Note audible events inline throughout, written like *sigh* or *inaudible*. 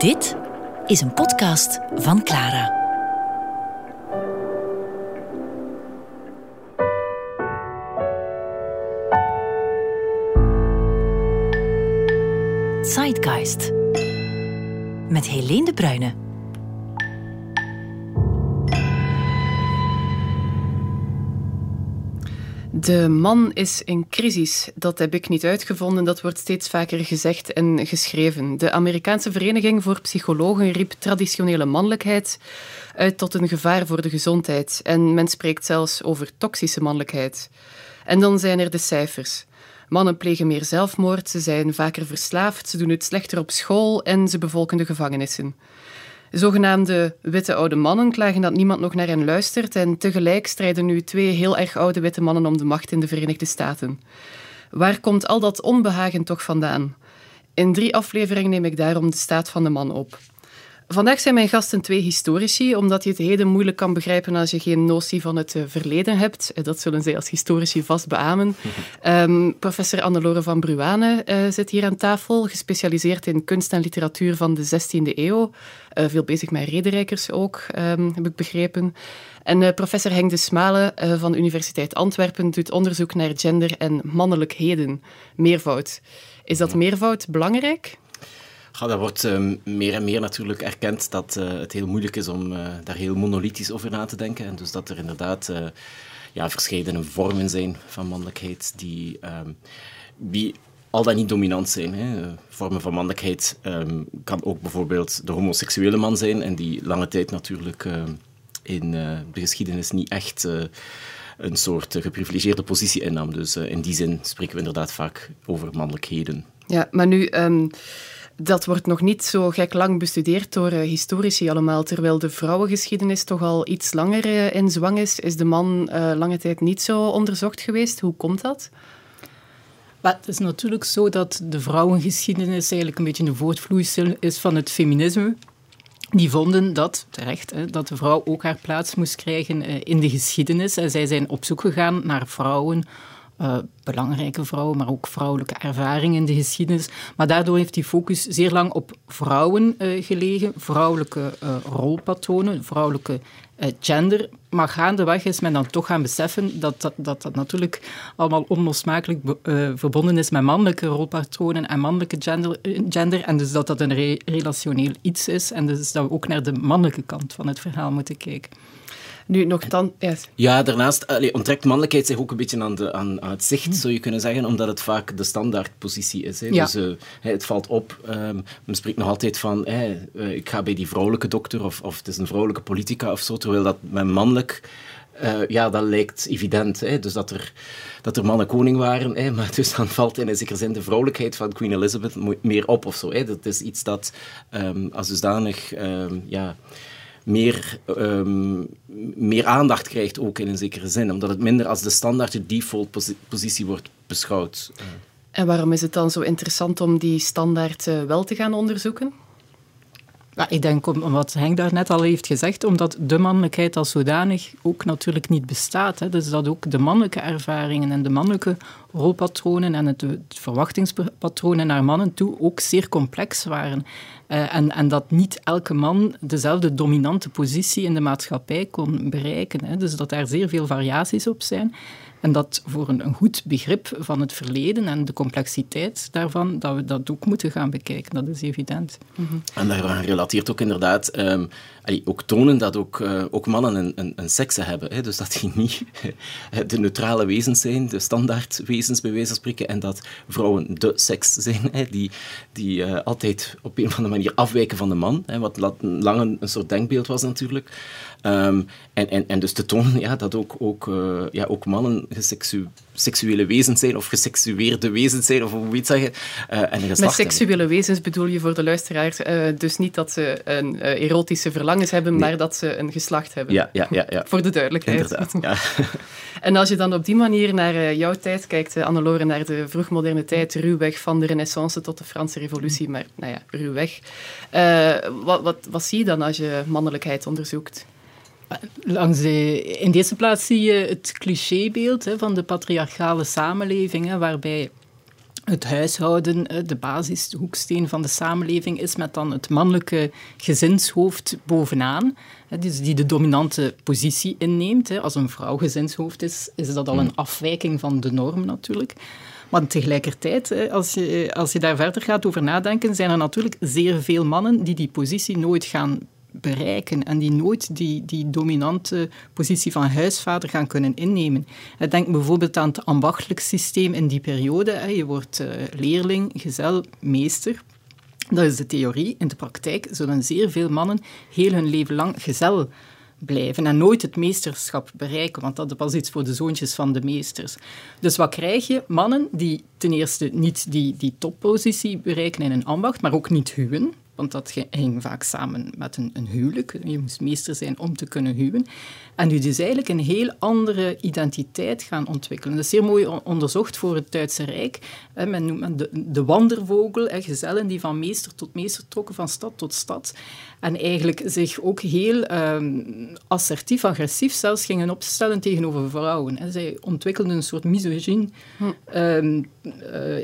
Dit is een podcast van Clara. Zeitgeist. Met Helene de Bruyne. De man is in crisis. Dat heb ik niet uitgevonden, dat wordt steeds vaker gezegd en geschreven. De Amerikaanse Vereniging voor Psychologen riep traditionele mannelijkheid uit tot een gevaar voor de gezondheid. En men spreekt zelfs over toxische mannelijkheid. En dan zijn er de cijfers. Mannen plegen meer zelfmoord, ze zijn vaker verslaafd, ze doen het slechter op school en ze bevolken de gevangenissen. Zogenaamde witte oude mannen klagen dat niemand nog naar hen luistert en tegelijk strijden nu twee heel erg oude witte mannen om de macht in de Verenigde Staten. Waar komt al dat onbehagen toch vandaan? In drie afleveringen neem ik daarom de staat van de man op. Vandaag zijn mijn gasten twee historici, omdat je het heden moeilijk kan begrijpen als je geen notie van het eh, verleden hebt. Eh, dat zullen zij als historici vast beamen. Um, *laughs* professor Annelore van Bruane uh, zit hier aan tafel, gespecialiseerd in kunst en literatuur van de 16e eeuw. Uh, veel bezig met rederijkers ook, um, heb ik begrepen. En uh, professor Henk de Smale van de Universiteit Antwerpen doet onderzoek naar gender en mannelijkheden, meervoud. Is dat meervoud belangrijk? Ja, dat wordt um, meer en meer natuurlijk erkend dat uh, het heel moeilijk is om uh, daar heel monolithisch over na te denken. En dus dat er inderdaad uh, ja, verschillende vormen zijn van mannelijkheid die, die al dan niet dominant zijn. Hè. Vormen van mannelijkheid um, kan ook bijvoorbeeld de homoseksuele man zijn en die lange tijd natuurlijk in de geschiedenis niet echt een soort geprivilegeerde positie innam. Dus in die zin spreken we inderdaad vaak over mannelijkheden. Ja, maar nu... dat wordt nog niet zo gek lang bestudeerd door uh, historici allemaal. Terwijl de vrouwengeschiedenis toch al iets langer uh, in zwang is, is de man uh, lange tijd niet zo onderzocht geweest. Hoe komt dat? Maar het is natuurlijk zo dat de vrouwengeschiedenis eigenlijk een beetje een voortvloeisel is van het feminisme. Die vonden dat, terecht, dat de vrouw ook haar plaats moest krijgen in de geschiedenis. En zij zijn op zoek gegaan naar vrouwen uh, belangrijke vrouwen, maar ook vrouwelijke ervaringen in de geschiedenis. Maar daardoor heeft die focus zeer lang op vrouwen uh, gelegen, vrouwelijke uh, rolpatronen, vrouwelijke gender. Maar gaandeweg is men dan toch gaan beseffen dat dat, dat, dat natuurlijk allemaal onlosmakelijk verbonden is met mannelijke rolpatronen en mannelijke gender, gender. En dus dat dat een re relationeel iets is. En dus dat we ook naar de mannelijke kant van het verhaal moeten kijken. Nu, nog dan... Yes. Ja, daarnaast allee, onttrekt mannelijkheid zich ook een beetje aan, de, aan, aan het zicht, hm. zou je kunnen zeggen, omdat het vaak de standaardpositie is. Hè. Ja. Dus uh, het valt op. Um, men spreekt nog altijd van, hey, uh, ik ga bij die vrouwelijke dokter, of, of het is een vrouwelijke politica of zo, terwijl dat met mannelijk... Uh, ja, dat lijkt evident. Hè? Dus dat er, dat er mannen koning waren. Hè? Maar dus dan valt in een zekere zin de vrouwelijkheid van Queen Elizabeth meer op of zo. Hè? Dat is iets dat um, als dusdanig um, ja, meer, um, meer aandacht krijgt, ook in een zekere zin. Omdat het minder als de standaard, de default posi positie wordt beschouwd. En waarom is het dan zo interessant om die standaard uh, wel te gaan onderzoeken? Ja, ik denk om, wat Henk daar net al heeft gezegd, omdat de mannelijkheid als zodanig ook natuurlijk niet bestaat. Hè. Dus dat ook de mannelijke ervaringen en de mannelijke rolpatronen en het, verwachtingspatronen naar mannen toe ook zeer complex waren. Uh, en, en, dat niet elke man dezelfde dominante positie in de maatschappij kon bereiken. Hè. Dus dat daar zeer veel variaties op zijn. En dat voor een, een, goed begrip van het verleden en de complexiteit daarvan, dat we dat ook moeten gaan bekijken. Dat is evident. Mm -hmm. En daaraan relateert ook inderdaad um, ook tonen dat ook, uh, ook mannen een, een, een sekse hebben. Hè? Dus dat die niet *laughs* de neutrale wezens zijn, de standaard wezens bij wijze van spreken, en dat vrouwen de seks zijn, hè? die, die uh, altijd op een of andere manier afwijken van de man. Hè? Wat lang een, een soort denkbeeld was natuurlijk. Um, en, en, en dus te tonen *laughs* ja, dat ook, ook, uh, ja, ook mannen seksuele wezens zijn of geseksueerde wezens zijn, of hoe je het zeggen. Uh, en Met seksuele hebben. wezens bedoel je voor de luisteraar uh, dus niet dat ze een erotische verlangens hebben, nee. maar dat ze een geslacht hebben. Ja, ja, ja. ja. *laughs* voor de duidelijkheid. Inderdaad, ja. *laughs* en als je dan op die manier naar jouw tijd kijkt, Annelore, naar de vroegmoderne tijd, ruwweg van de renaissance tot de Franse revolutie, maar nou ja, ruwweg. wat, wat, wat zie je dan als je mannelijkheid onderzoekt? Langs de, in deze plaats zie je het clichébeeld hè, van de patriarchale samenleving, hè, waarbij het huishouden de basis, de hoeksteen van de samenleving is, met dan het mannelijke gezinshoofd bovenaan, dus die de dominante positie inneemt. Als een vrouw gezinshoofd is, is dat al een afwijking van de norm natuurlijk. Maar tegelijkertijd, als je, als je daar verder gaat over nadenken, zijn er natuurlijk zeer veel mannen die die positie nooit gaan bereiken en die nooit die, die dominante positie van huisvader gaan kunnen innemen. Denk bijvoorbeeld aan het ambachtelijk systeem in die periode. Je wordt eh, leerling, gezel, meester. Dat is de theorie. In de praktijk zullen zeer veel mannen heel hun leven lang gezel blijven en nooit het meesterschap bereiken, want dat was iets voor de zoontjes van de meesters. Dus wat krijg je? Mannen die ten eerste niet die, die toppositie bereiken in een ambacht, maar ook niet huwen want dat ging vaak samen met een, een, huwelijk. Je moest meester zijn om te kunnen huwen. En nu dus eigenlijk een heel andere identiteit gaan ontwikkelen. Dat is zeer mooi onderzocht voor het Duitse Rijk. Men noemt de, de wandervogel, gezellen die van meester tot meester trokken, van stad tot stad. En eigenlijk zich ook heel ehm, assertief, agressief zelfs gingen opstellen tegenover vrouwen. Zij ontwikkelden een soort misogyne, hm. um,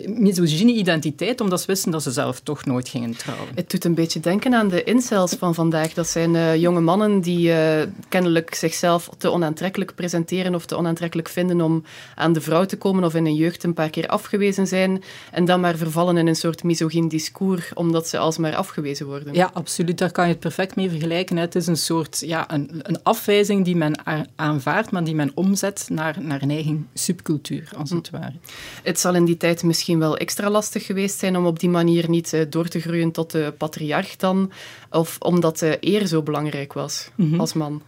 misogyne identiteit, omdat ze wisten dat ze zelf toch nooit gingen trouwen. Het doet een beetje denken aan de incels van vandaag. Dat zijn uh, jonge mannen die uh, kennelijk zichzelf te onaantrekkelijk presenteren of te onaantrekkelijk vinden om aan de vrouw te komen of in hun jeugd een paar keer afgewezen zijn en dan maar vervallen in een soort misogyn discours omdat ze alsmaar afgewezen worden. Ja, absoluut. Daar kan je het perfect mee vergelijken. Het is een soort ja, een, een afwijzing die men aanvaardt, maar die men omzet naar, naar een eigen subcultuur, als het hm. ware. Het zal in die tijd misschien wel extra lastig geweest zijn om op die manier niet uh, door te groeien tot de patriarch dan, of omdat de eer zo belangrijk was mhm. als man.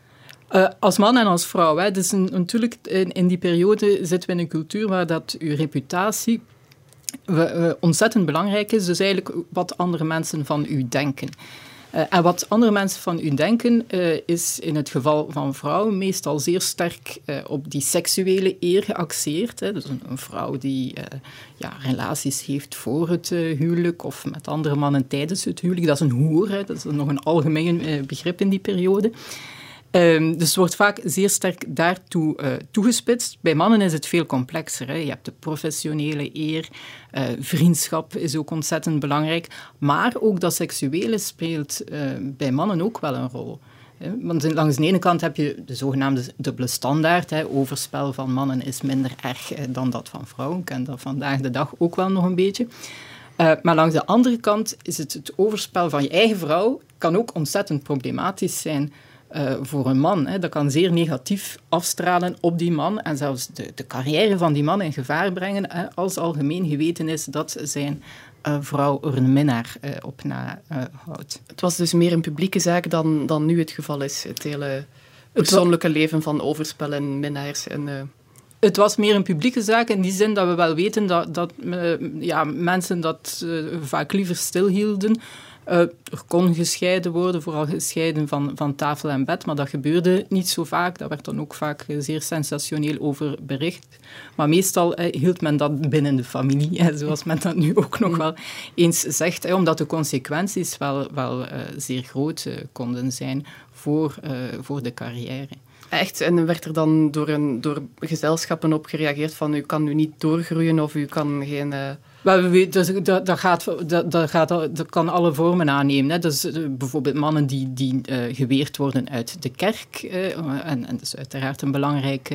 Uh, als man en als vrouw. Hè. Dus een, natuurlijk, in, in, die periode zitten we in een cultuur waar dat uw reputatie ontzettend belangrijk is. Dus eigenlijk wat andere mensen van u denken. Uh, en wat andere mensen van u denken, uh, is in het geval van vrouwen meestal zeer sterk uh, op die seksuele eer geaxeerd. Hè. Dus een, vrouw die ja, relaties heeft voor het huwelijk of met andere mannen tijdens het huwelijk, dat is een hoer. Dat is nog een algemeen begrip in die periode. Um, dus wordt vaak zeer sterk daartoe uh, toegespitst. Bij mannen is het veel complexer. Hè. Je hebt de professionele eer, uh, vriendschap is ook ontzettend belangrijk. Maar ook dat seksuele speelt uh, bij mannen ook wel een rol. Want langs de ene kant heb je de zogenaamde dubbele standaard. Hè. Overspel van mannen is minder erg dan dat van vrouwen. Ik ken dat vandaag de dag ook wel nog een beetje. maar langs de andere kant is het het overspel van je eigen vrouw kan ook ontzettend problematisch zijn uh, voor een man. Hè. Dat kan zeer negatief afstralen op die man en zelfs de, de carrière van die man in gevaar brengen hè, als algemeen geweten is dat zijn uh, vrouw er een minnaar uh, op nahoudt. het was dus meer een publieke zaak dan, dan nu het geval is, het hele persoonlijke leven van overspel en minnaars en... Het was meer een publieke zaak in die zin dat we wel weten dat, dat ja, mensen dat vaak liever stilhielden. Uh, er kon gescheiden worden, vooral gescheiden van, van tafel en bed, maar dat gebeurde niet zo vaak. Daar werd dan ook vaak zeer sensationeel over bericht. Maar meestal eh, hield men dat binnen de familie, hè, zoals men dat nu ook nog wel eens zegt, hè, omdat de consequenties wel, wel uh, zeer groot konden zijn voor, voor de carrière. Echt? En werd er dan door, een, door gezelschappen op gereageerd van u kan nu niet doorgroeien of u kan geen... Wel, we dus dat, dat, gaat, dat, gaat, kan alle vormen aannemen. Hè. Dus uh, bijvoorbeeld mannen die, die uh, geweerd worden uit de kerk. Uh, en, en dat is uiteraard een belangrijk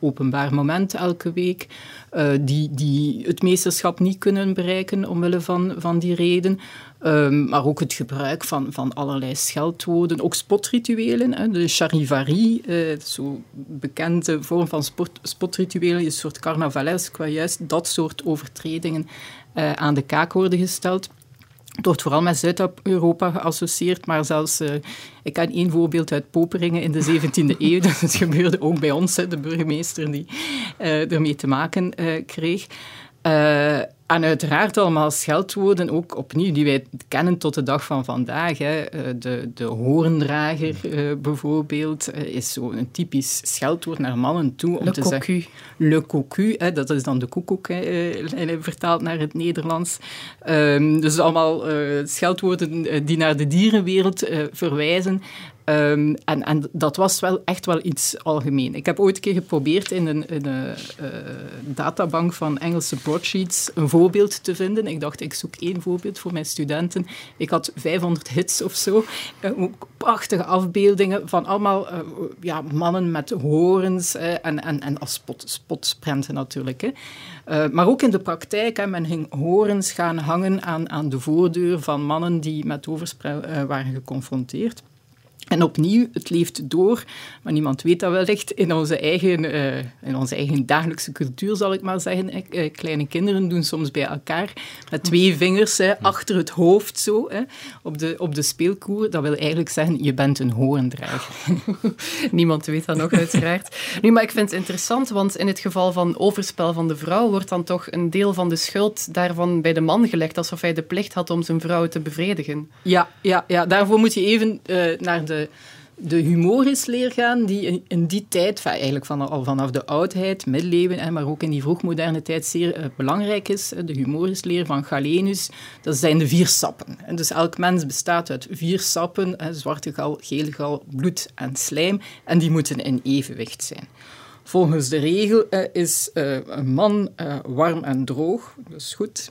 openbaar moment elke week. die, die het meesterschap niet kunnen bereiken omwille van, van die reden. Um, maar ook het gebruik van, van allerlei scheldwoorden, ook spotrituelen. Hè. De charivari, uh, zo bekende vorm van sport, spotrituelen, een soort carnavalesk, waar juist dat soort overtredingen uh, aan de kaak worden gesteld. Het wordt vooral met Zuid-Europa geassocieerd, maar zelfs, uh, ik ken één voorbeeld uit Poperingen in de 17e eeuw. *laughs* Dat het gebeurde ook bij ons, hè, de burgemeester die ermee te maken kreeg. En uiteraard allemaal scheldwoorden, ook opnieuw, die wij kennen tot de dag van vandaag. Hè. Eh, de, de hoorndrager uh, bijvoorbeeld uh, is zo'n typisch scheldwoord naar mannen toe. Om le te cocu. zeggen, le cocu, hè, dat is dan de koekoek, hè, vertaald naar het Nederlands. Um, dus allemaal scheldwoorden die naar de dierenwereld verwijzen. Ehm, en, en dat was wel echt wel iets algemeen. Ik heb ooit een keer geprobeerd in een, een uh, databank van Engelse broadsheets een voorbeeld te vinden. Ik dacht, ik zoek één voorbeeld voor mijn studenten. Ik had 500 hits of zo. Uh, prachtige afbeeldingen van allemaal ja, mannen met horens en, en, en als spot, spotsprenten natuurlijk. Hè. maar ook in de praktijk, hè, men ging horens gaan hangen aan, aan de voordeur van mannen die met overspel waren geconfronteerd. En opnieuw, het leeft door, maar niemand weet dat wellicht in onze eigen, uh, in onze eigen dagelijkse cultuur, zal ik maar zeggen. Uh, kleine kinderen doen soms bij elkaar met twee vingers achter het hoofd zo, op, de, op de speelkoer. Dat wil eigenlijk zeggen, je bent een horendrager. *laughs* niemand weet dat nog, uiteraard. Nu, maar ik vind het interessant, want in het geval van overspel van de vrouw wordt dan toch een deel van de schuld daarvan bij de man gelegd, alsof hij de plicht had om zijn vrouw te bevredigen. Ja, ja, ja. daarvoor moet je even uh, naar de de humorisleer gaan, die in, die tijd, eigenlijk van, al vanaf de oudheid, middeleeuwen, maar ook in die vroegmoderne tijd zeer uh, belangrijk is. De humorisleer van Galenus, dat zijn de vier sappen. En dus elk mens bestaat uit vier sappen, zwarte gal, gele gal, bloed en slijm, en die moeten in evenwicht zijn. Volgens de regel uh, is uh, een man uh, warm en droog, is goed. *laughs*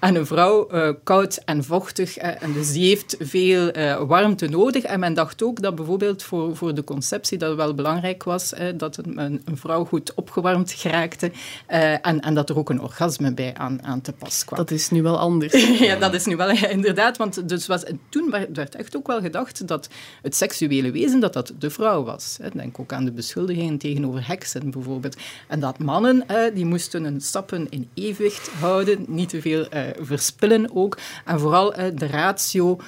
En een vrouw koud en vochtig. en dus die heeft veel warmte nodig. En men dacht ook dat bijvoorbeeld voor, voor de conceptie dat het wel belangrijk was dat een, een, vrouw goed opgewarmd geraakte. en, en dat er ook een orgasme bij aan, aan te pas kwam. Dat is nu wel anders. *laughs* ja, dat is nu wel ja, inderdaad. Want dus was, toen werd echt ook wel gedacht dat het seksuele wezen dat dat de vrouw was. Denk ook aan de beschuldigingen tegenover heksen bijvoorbeeld. En dat mannen, eh, die moesten hun stappen in evenwicht houden, niet te veel eh, verspillen ook. En vooral eh, de ratio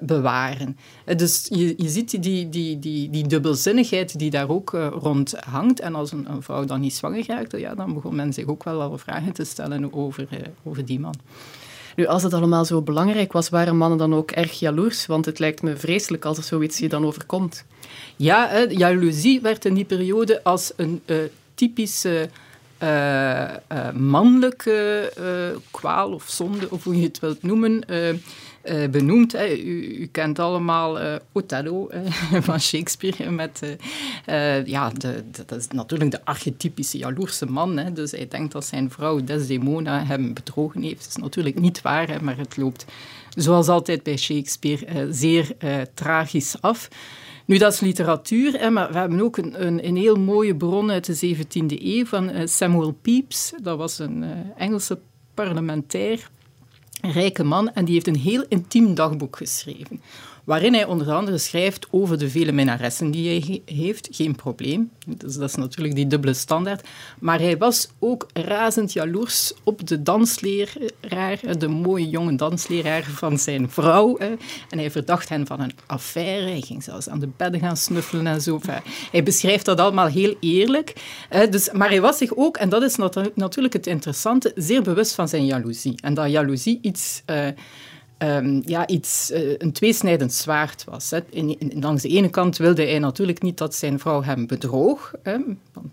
bewaren. dus je, je ziet die, die, die, die dubbelzinnigheid die daar ook rond hangt. En als een, een, vrouw dan niet zwanger raakt, ja, dan begon men zich ook wel al vragen te stellen over, over die man. Nu, als het allemaal zo belangrijk was, waren mannen dan ook erg jaloers? Want het lijkt me vreselijk als er zoiets je dan overkomt. Ja, hè, jaloezie werd in die periode als een uh, typische uh, uh, mannelijke kwaal of zonde, of hoe je het wilt noemen, benoemd. Hè. U, u, kent allemaal Othello *laughs* van Shakespeare. Met, ja, de, dat is natuurlijk de archetypische jaloerse man. Hè. Dus hij denkt dat zijn vrouw Desdemona hem bedrogen heeft. Dat is natuurlijk niet waar, hè, maar het loopt, zoals altijd bij Shakespeare, zeer tragisch af. Nu, dat is literatuur, hè, maar we hebben ook een, een, een, heel mooie bron uit de 17e eeuw van uh, Samuel Pepys. Dat was een uh, Engelse parlementair rijke man en die heeft een heel intiem dagboek geschreven waarin hij onder andere schrijft over de vele minnaressen die hij heeft. Geen probleem, dus dat is natuurlijk die dubbele standaard. Maar hij was ook razend jaloers op de dansleraar, de mooie jonge dansleraar van zijn vrouw. En hij verdacht hen van een affaire. Hij ging zelfs aan de bedden gaan snuffelen en zo. Hij beschrijft dat allemaal heel eerlijk. Dus, maar hij was zich ook, en dat is natuurlijk het interessante, zeer bewust van zijn jaloezie. En dat jaloezie iets... Uh, um, ja, iets, uh, een tweesnijdend zwaard was. Hè. Langs de ene kant wilde hij natuurlijk niet dat zijn vrouw hem bedroog, hè,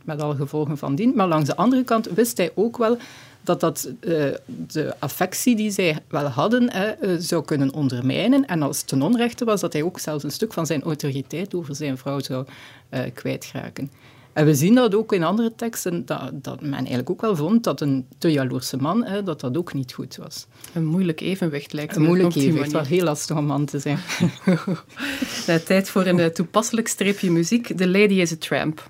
met alle gevolgen van dien. Maar langs de andere kant wist hij ook wel dat dat uh, de affectie die zij wel hadden uh, zou kunnen ondermijnen. En als het ten onrechte was, dat hij ook zelfs een stuk van zijn autoriteit over zijn vrouw zou kwijtraken. En we zien dat ook in andere teksten, dat, dat men eigenlijk ook wel vond dat een te jaloerse man, hè, dat dat ook niet goed was. Een moeilijk evenwicht lijkt me. Een moeilijk evenwicht, wel heel lastig om man te zijn. *laughs* Tijd voor een toepasselijk streepje muziek. The Lady is a Tramp.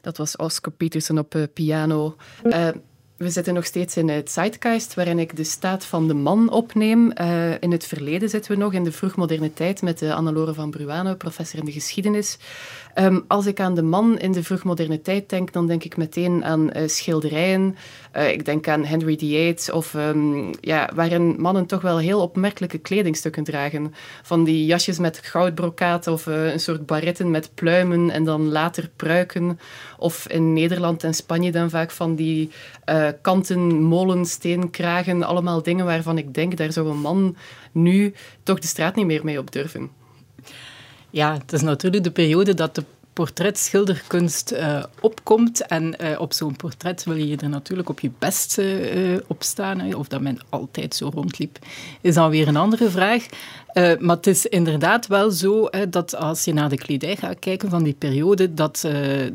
Dat was Oscar Peterson op uh, piano. Uh, we zitten nog steeds in het Zeitgeist, waarin ik de staat van de man opneem. Uh, in het verleden zitten we nog, in de vroegmoderne tijd, met Annelore van Bruane, professor in de geschiedenis. Um, als ik aan de man in de vroegmoderne tijd denk, dan denk ik meteen aan uh, schilderijen. Uh, ik denk aan Henry VIII, of um, ja, waarin mannen toch wel heel opmerkelijke kledingstukken dragen. Van die jasjes met goudbrokaat of uh, een soort baretten met pluimen en dan later pruiken. Of in Nederland en Spanje dan vaak van die kanten molensteenkragen. Allemaal dingen waarvan ik denk, daar zou een man nu toch de straat niet meer mee op durven. Ja, het is natuurlijk de periode dat de portretschilderkunst uh, opkomt. En uh, op zo'n portret wil je er natuurlijk op je best uh, op staan. Of dat men altijd zo rondliep, is dan weer een andere vraag. maar het is inderdaad wel zo dat als je naar de kledij gaat kijken van die periode, dat,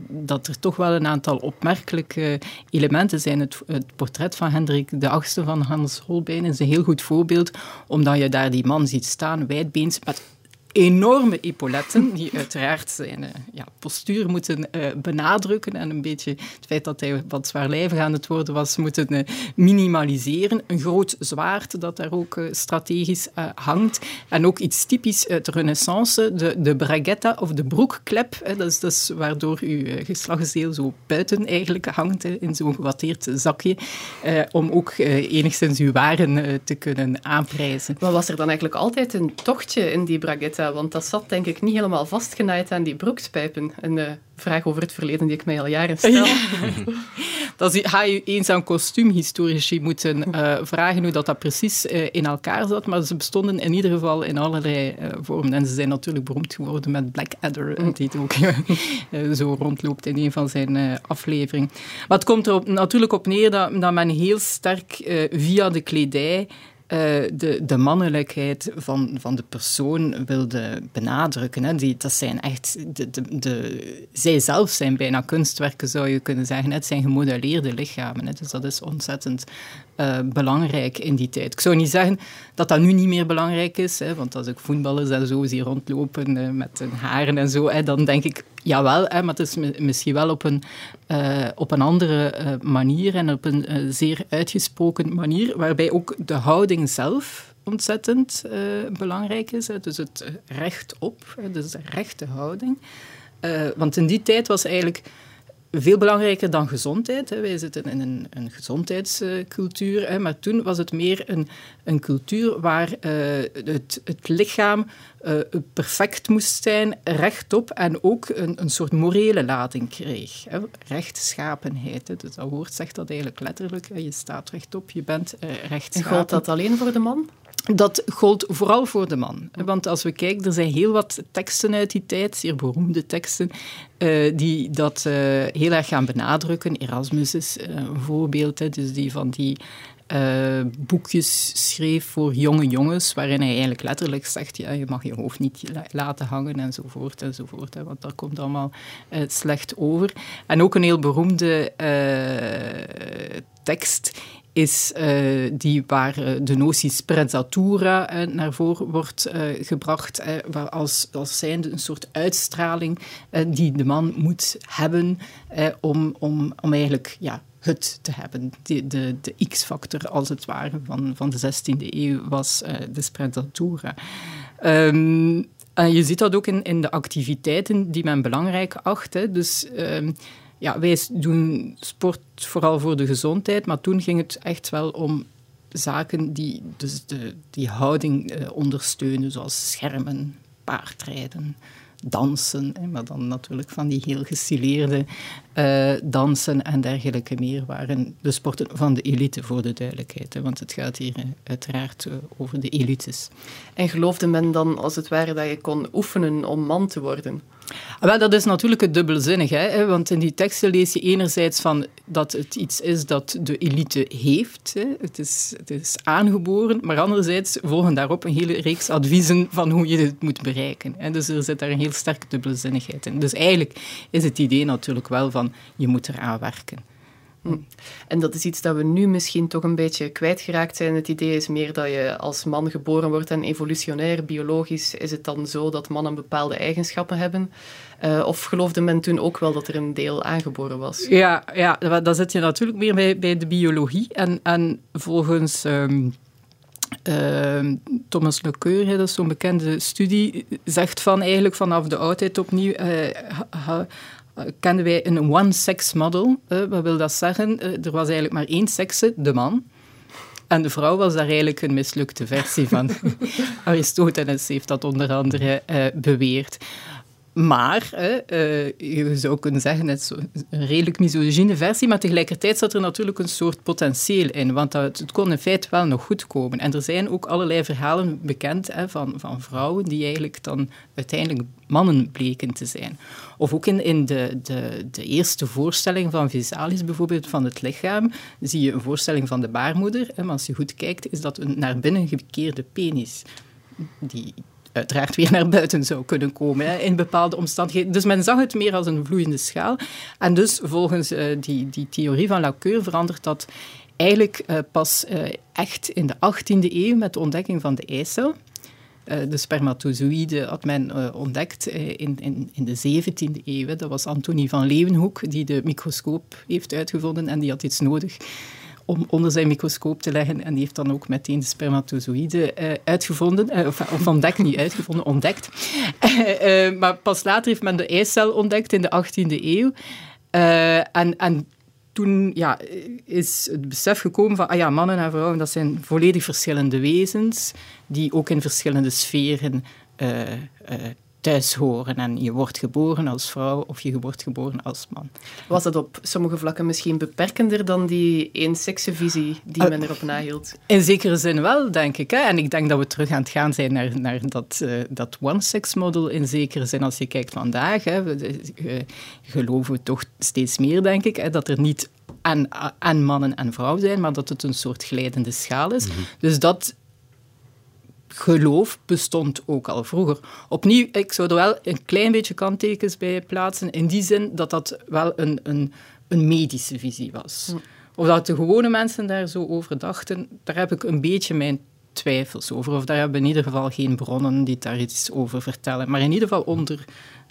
dat er toch wel een aantal opmerkelijke elementen zijn. Het, portret van Hendrik VIII van Hans Holbein is een heel goed voorbeeld, omdat je daar die man ziet staan, wijdbeens, met enorme epauletten, die uiteraard zijn uh, ja, postuur moeten uh, benadrukken en een beetje het feit dat hij wat zwaarlijvig aan het worden was, moeten minimaliseren. Een groot zwaard dat daar ook strategisch hangt. En ook iets typisch uit de renaissance, de, de braguetta of de broekklep. dat, is, dat waardoor uw geslachtsdeel zo buiten eigenlijk hangt, in zo'n gewatteerd zakje, om ook enigszins uw waren te kunnen aanprijzen. Maar was er dan eigenlijk altijd een tochtje in die braguetta? want dat zat denk ik niet helemaal vastgenaaid aan die broekspijpen. Een uh, vraag over het verleden die ik mij al jaren stel. Ja. *laughs* Dan ga je eens aan kostuumhistorici moeten uh, vragen hoe dat, dat precies in elkaar zat, maar ze bestonden in ieder geval in allerlei vormen. En ze zijn natuurlijk beroemd geworden met Blackadder, mm. die ook *laughs* zo rondloopt in een van zijn afleveringen. Maar het komt er natuurlijk op neer dat, dat men heel sterk via de kledij uh, de, de mannelijkheid van, van de persoon wilde benadrukken. Hè. Die, dat zijn echt de, de, zij zelf zijn bijna kunstwerken, zou je kunnen zeggen. Het zijn gemodelleerde lichamen. Hè. Dus dat is ontzettend uh, belangrijk in die tijd. Ik zou niet zeggen dat dat nu niet meer belangrijk is, hè, want als ik voetballers en zo zie rondlopen uh, met hun haren en zo, hè, dan denk ik, jawel, hè, maar het is misschien wel op een, uh, op een andere manier en op een zeer uitgesproken manier, waarbij ook de houding zelf ontzettend belangrijk is. Hè, dus het recht op, dus de rechte houding. want in die tijd was eigenlijk veel belangrijker dan gezondheid. Hè. Wij zitten in een, een gezondheidscultuur, hè, maar toen was het meer een, een cultuur waar uh, het, het lichaam uh, perfect moest zijn, rechtop en ook een, een soort morele lading kreeg. Hè. Rechtschapenheid, hè. Dus dat woord zegt dat eigenlijk letterlijk. Je staat rechtop, je bent uh, rechtschapen. En geldt dat alleen voor de man? Dat gold vooral voor de man. Want als we kijken, er zijn heel wat teksten uit die tijd, zeer beroemde teksten, uh, die dat uh, heel erg gaan benadrukken. Erasmus is uh, een voorbeeld, hè, dus die van die boekjes schreef voor jonge jongens, waarin hij eigenlijk letterlijk zegt, ja, je mag je hoofd niet laten hangen enzovoort enzovoort, hè, want dat komt allemaal slecht over. En ook een heel beroemde tekst is uh, die waar uh, de notie sprezzatura uh, naar voren wordt gebracht, waar als, als zijnde een soort uitstraling die de man moet hebben om, om, om eigenlijk ja, het te hebben. De, de, de X-factor, als het ware, van, van de 16e eeuw was de sprezzatura. Um, en je ziet dat ook in, in de activiteiten die men belangrijk acht. Dus... Um, ja, wij doen sport vooral voor de gezondheid, maar toen ging het echt wel om zaken die dus de, die houding eh, ondersteunen, zoals schermen, paardrijden, dansen, maar dan natuurlijk van die heel gestileerde uh, dansen en dergelijke meer waren de sporten van de elite, voor de duidelijkheid. Hè, want het gaat hier uh, uiteraard uh, over de elites. En geloofde men dan, als het ware, dat je kon oefenen om man te worden? Wel, dat is natuurlijk het dubbelzinnig, hè? want in die teksten lees je enerzijds van dat het iets is dat de elite heeft, hè? Het, is, het is aangeboren, maar anderzijds volgen daarop een hele reeks adviezen van hoe je het moet bereiken. Hè? Dus er zit daar een heel sterke dubbelzinnigheid in. Dus eigenlijk is het idee natuurlijk wel van je moet eraan werken. Hm. En dat is iets dat we nu misschien toch een beetje kwijtgeraakt zijn. Het idee is meer dat je als man geboren wordt en evolutionair, biologisch, is het dan zo dat mannen bepaalde eigenschappen hebben. Uh, of geloofde men toen ook wel dat er een deel aangeboren was? Ja, ja dan zit je natuurlijk meer bij, bij de biologie. En, en volgens um, uh, Thomas Lecoeur, dat is zo'n bekende studie, zegt van eigenlijk vanaf de oudheid opnieuw... Uh, kenden wij een one-sex model. wat wil dat zeggen? er was eigenlijk maar één sekse, de man. En de vrouw was daar eigenlijk een mislukte versie van. *laughs* Aristoteles heeft dat onder andere beweerd. Maar je zou kunnen zeggen, het is een redelijk misogyne versie, maar tegelijkertijd zat er natuurlijk een soort potentieel in, want het, het kon in feite wel nog goed komen. En er zijn ook allerlei verhalen bekend hè, van, van vrouwen die eigenlijk dan uiteindelijk mannen bleken te zijn. Of ook in, in de, de, de eerste voorstelling van Visalis, bijvoorbeeld van het lichaam, zie je een voorstelling van de baarmoeder. maar als je goed kijkt, is dat een naar binnen gekeerde penis. Die, uiteraard weer naar buiten zou kunnen komen hè, in bepaalde omstandigheden. Dus men zag het meer als een vloeiende schaal. En dus volgens uh, die, die theorie van Lacoeur verandert dat eigenlijk uh, pas uh, echt in de 18e eeuw met de ontdekking van de eicel. De spermatozoïde had men ontdekt in, in, in de 17e eeuw. Dat was Antonie van Leeuwenhoek die de microscoop heeft uitgevonden en die had iets nodig om onder zijn microscoop te leggen. En die heeft dan ook meteen de spermatozoïde uitgevonden, of, of, ontdekt, niet uitgevonden, ontdekt. *laughs* Maar pas later heeft men de eicel ontdekt in de 18e eeuw. en, en toen ja, is het besef gekomen van ah ja, mannen en vrouwen, dat zijn volledig verschillende wezens, die ook in verschillende sferen thuis horen. En je wordt geboren als vrouw of je wordt geboren als man. Was dat op sommige vlakken misschien beperkender dan die eenseksenvisie die uh, men erop nahield? In zekere zin wel, denk ik. Hè? En ik denk dat we terug aan het gaan zijn naar, naar dat, uh, dat one-sex-model in zekere zin. Als je kijkt vandaag, hè, we, uh, geloven we toch steeds meer, denk ik, hè, dat er niet en, en mannen en vrouwen zijn, maar dat het een soort glijdende schaal is. Mm -hmm. Dus dat geloof bestond ook al vroeger. Opnieuw, ik zou er wel een klein beetje kanttekens bij plaatsen, in die zin dat dat wel een, een, een medische visie was. Of dat de gewone mensen daar zo over dachten, daar heb ik een beetje mijn twijfels over. Of daar hebben we in ieder geval geen bronnen die daar iets over vertellen. Maar in ieder geval onder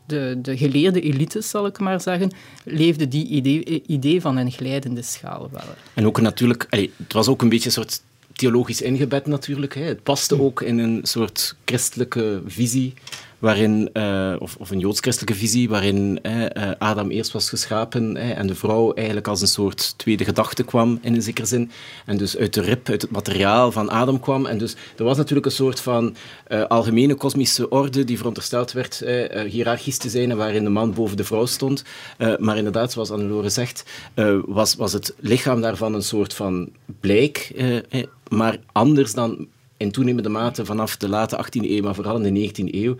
de, de geleerde elites, zal ik maar zeggen, leefde die idee, idee van een glijdende schaal wel. En ook natuurlijk, het was ook een beetje een soort theologisch ingebed natuurlijk. Hè. Het paste hm. ook in een soort christelijke visie, waarin, uh, of, of, een joods-christelijke visie, waarin uh, Adam eerst was geschapen en de vrouw eigenlijk als een soort tweede gedachte kwam, in een zekere zin. En dus uit de rib, uit het materiaal van Adam kwam. En dus er was natuurlijk een soort van uh, algemene kosmische orde die verondersteld werd hiërarchisch te zijn en waarin de man boven de vrouw stond. maar inderdaad, zoals Annelore zegt, was, was het lichaam daarvan een soort van blijk maar anders dan in toenemende mate vanaf de late 18e eeuw, maar vooral in de 19e eeuw,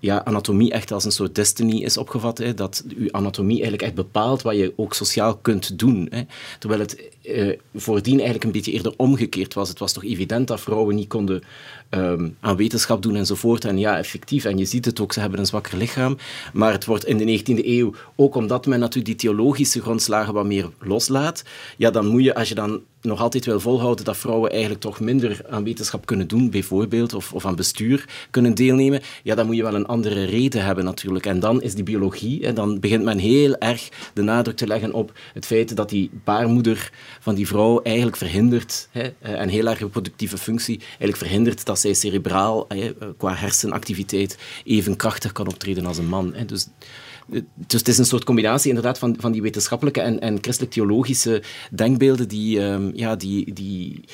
ja, anatomie echt als een soort destiny is opgevat. Hè, dat uw anatomie eigenlijk echt bepaalt wat je ook sociaal kunt doen. Hè. Terwijl het eh, voordien eigenlijk een beetje eerder omgekeerd was. Het was toch evident dat vrouwen niet konden um, aan wetenschap doen enzovoort. En ja, effectief, en je ziet het ook, ze hebben een zwakker lichaam. Maar het wordt in de 19e eeuw, ook omdat men natuurlijk die theologische grondslagen wat meer loslaat, ja, dan moet je, als je dan nog altijd wil volhouden dat vrouwen eigenlijk toch minder aan wetenschap kunnen doen, bijvoorbeeld, of, of aan bestuur kunnen deelnemen, ja, dan moet je wel een andere reden hebben natuurlijk. En dan is die biologie, en dan begint men heel erg de nadruk te leggen op het feit dat die baarmoeder van die vrouw eigenlijk verhindert, hè, eh, een heel erg reproductieve functie, eigenlijk verhindert dat zij cerebraal, hè, qua hersenactiviteit, even krachtig kan optreden als een man. Hè. Dus dus het is een soort combinatie inderdaad van, van die wetenschappelijke en, en christelijk-theologische denkbeelden die, um, ja, die, die,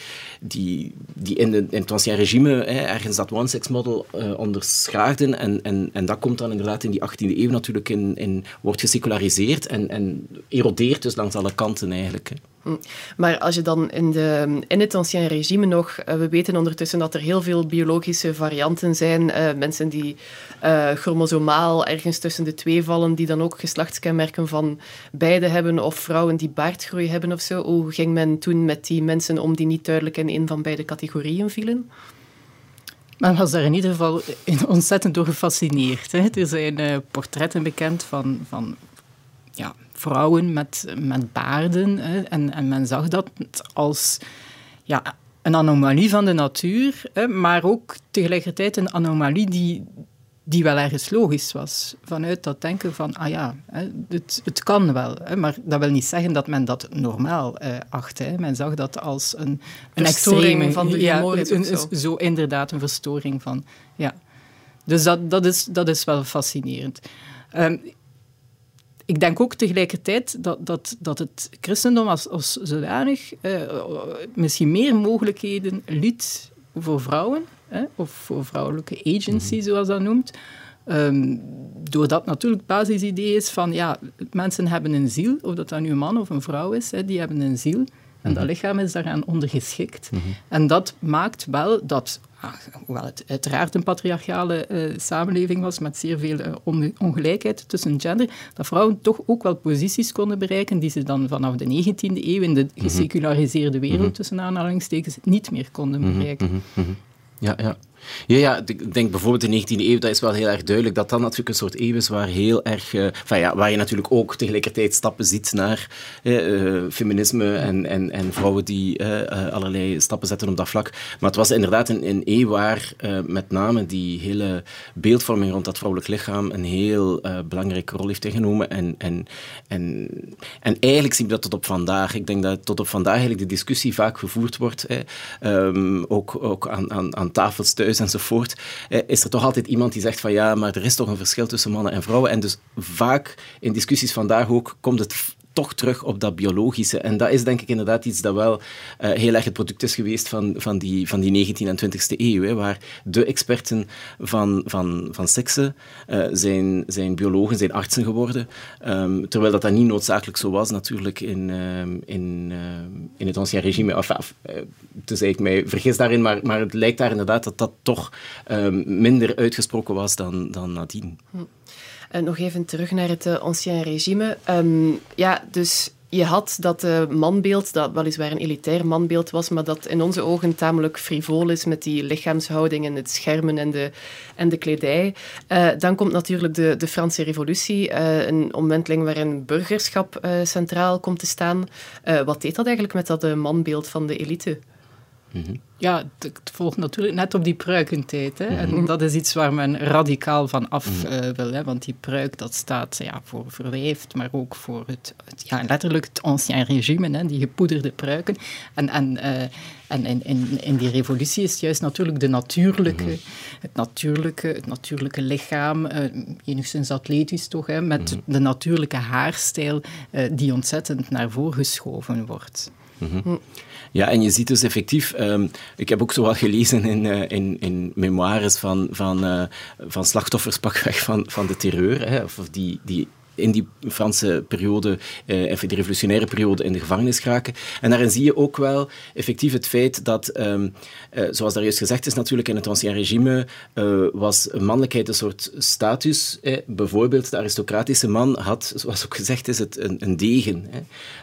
die, die in, de, in het ancien regime hè, ergens dat one-sex-model uh, onderschraagden. En, en, en dat komt dan inderdaad in die 18e eeuw natuurlijk in, in wordt geseculariseerd en, en erodeert dus langs alle kanten eigenlijk. Hm. Maar als je dan in, de, in het ancien regime nog, uh, we weten ondertussen dat er heel veel biologische varianten zijn, uh, mensen die chromosomaal ergens tussen de twee vallen, die dan ook geslachtskenmerken van beide hebben, of vrouwen die baardgroei hebben of zo. Hoe ging men toen met die mensen om die niet duidelijk in een van beide categorieën vielen? Men was daar in ieder geval ontzettend door gefascineerd. Hè. Er zijn portretten bekend van, van ja, vrouwen met, met baarden. Hè, en, en men zag dat als ja, een anomalie van de natuur, hè, maar ook tegelijkertijd een anomalie die, die wel ergens logisch was. Vanuit dat denken van, ah ja, het, het kan wel. Maar dat wil niet zeggen dat men dat normaal uh, acht. Men zag dat als een, een extreme... van de. Ja, een, zo. zo. inderdaad, een verstoring van... Ja. Dus dat, dat, is, dat is wel fascinerend. Um, ik denk ook tegelijkertijd dat, dat, dat het christendom als, als zodanig uh, misschien meer mogelijkheden liet voor vrouwen of voor vrouwelijke agency, mhm. zoals dat noemt. Um, doordat natuurlijk het basisidee is van, ja, mensen hebben een ziel, of dat dat nu een man of een vrouw is, hè, die hebben een ziel. En dat mhm. lichaam is daaraan ondergeschikt. Mm En dat maakt wel dat, ah, hoewel het uiteraard een patriarchale uh, samenleving was met zeer veel uh, ongelijkheid tussen gender, dat vrouwen toch ook wel posities konden bereiken die ze dan vanaf de 19e eeuw in de mhm. geseculariseerde wereld, tussen aanhalingstekens, niet meer konden bereiken. Ja, ja. Ja, ja, ik denk bijvoorbeeld in de 19e eeuw, dat is wel heel erg duidelijk, dat dat natuurlijk een soort eeuw is waar heel erg, uh, ja, waar je natuurlijk ook tegelijkertijd stappen ziet naar uh, feminisme en, en, en vrouwen die allerlei stappen zetten op dat vlak. Maar het was inderdaad een, een eeuw waar met name die hele beeldvorming rond dat vrouwelijk lichaam een heel belangrijke rol heeft ingenomen. En, en, en, en eigenlijk zien we dat tot op vandaag. Ik denk dat tot op vandaag eigenlijk de discussie vaak gevoerd wordt, um, ook, ook aan, aan, aan tafels thuis enzovoort, eh, is er toch altijd iemand die zegt van ja, maar er is toch een verschil tussen mannen en vrouwen. En dus vaak in discussies vandaag ook komt het toch terug op dat biologische. En dat is denk ik inderdaad iets dat wel uh, heel erg het product is geweest van, van, die, van die 19e en 20e eeuw, hè, waar de experten van, van, van seksen uh, zijn, zijn biologen, zijn artsen geworden. Um, terwijl dat, dat niet noodzakelijk zo was natuurlijk in, um, in, uh, in het ancien regime. Enfin, dus ik mij vergis daarin, maar, maar het lijkt daar inderdaad dat dat toch minder uitgesproken was dan, dan nadien. Hm. Uh, nog even terug naar het uh, ancien regime. Um, ja, dus je had dat uh, manbeeld, dat weliswaar een elitair manbeeld was, maar dat in onze ogen tamelijk frivol is met die lichaamshouding en het schermen en de, en de kledij. Dan komt natuurlijk de, de Franse revolutie, een omwenteling waarin burgerschap centraal komt te staan. wat deed dat eigenlijk met dat manbeeld van de elite? Mhm. Ja, het volgt natuurlijk net op die pruikentijd. Hè. En mhm. dat is iets waar men radicaal van af mhm. eh, wil. Hè. Want die pruik, dat staat ja, voor verwijfd, maar ook voor het, ja, letterlijk het ancien regime, hè, die gepoederde pruiken. En, en, uh, en in, in, in, die revolutie is het juist natuurlijk de natuurlijke, het, natuurlijke, het natuurlijke lichaam, uh, enigszins atletisch toch, hè, met de natuurlijke haarstijl, die ontzettend naar voren geschoven wordt. Hm. Ja, en je ziet dus effectief, um, ik heb ook zo wat gelezen in, uh, in, in memoires van, van, uh, van slachtoffers pakweg van, van de terreur, hè, of die, die in die Franse periode, eh, de revolutionaire periode, in de gevangenis geraken. En daarin zie je ook wel effectief het feit dat, um, uh, zoals daar juist gezegd is natuurlijk, in het ancien regime uh, was mannelijkheid een soort status. Eh, bijvoorbeeld de aristocratische man had, zoals ook gezegd is, het een, een degen,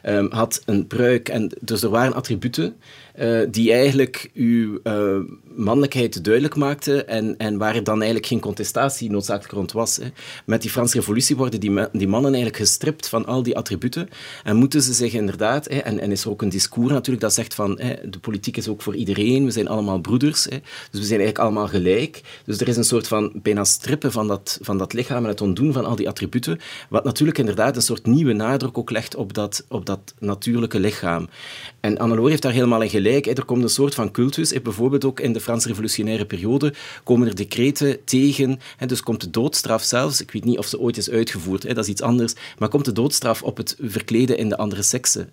um, had een pruik. En, dus er waren attributen uh, die eigenlijk uw mannelijkheid duidelijk maakten en, en waar dan eigenlijk geen contestatie noodzakelijk rond was. Met die Franse revolutie worden die, die mannen eigenlijk gestript van al die attributen en moeten ze zich inderdaad, hè, en, en is er ook een discours natuurlijk dat zegt van hè, de politiek is ook voor iedereen, we zijn allemaal broeders, hè, dus we zijn eigenlijk allemaal gelijk. Dus er is een soort van bijna strippen van dat, van dat lichaam en het ontdoen van al die attributen, wat natuurlijk inderdaad een soort nieuwe nadruk ook legt op dat, op dat natuurlijke lichaam. En Annelore heeft daar helemaal in gelijk. Er komt een soort van cultus. Bijvoorbeeld ook in de Franse revolutionaire periode komen er decreten tegen. Dus komt de doodstraf zelfs. Ik weet niet of ze ooit is uitgevoerd, dat iets anders. Maar komt de doodstraf op het verkleden in de andere sekse.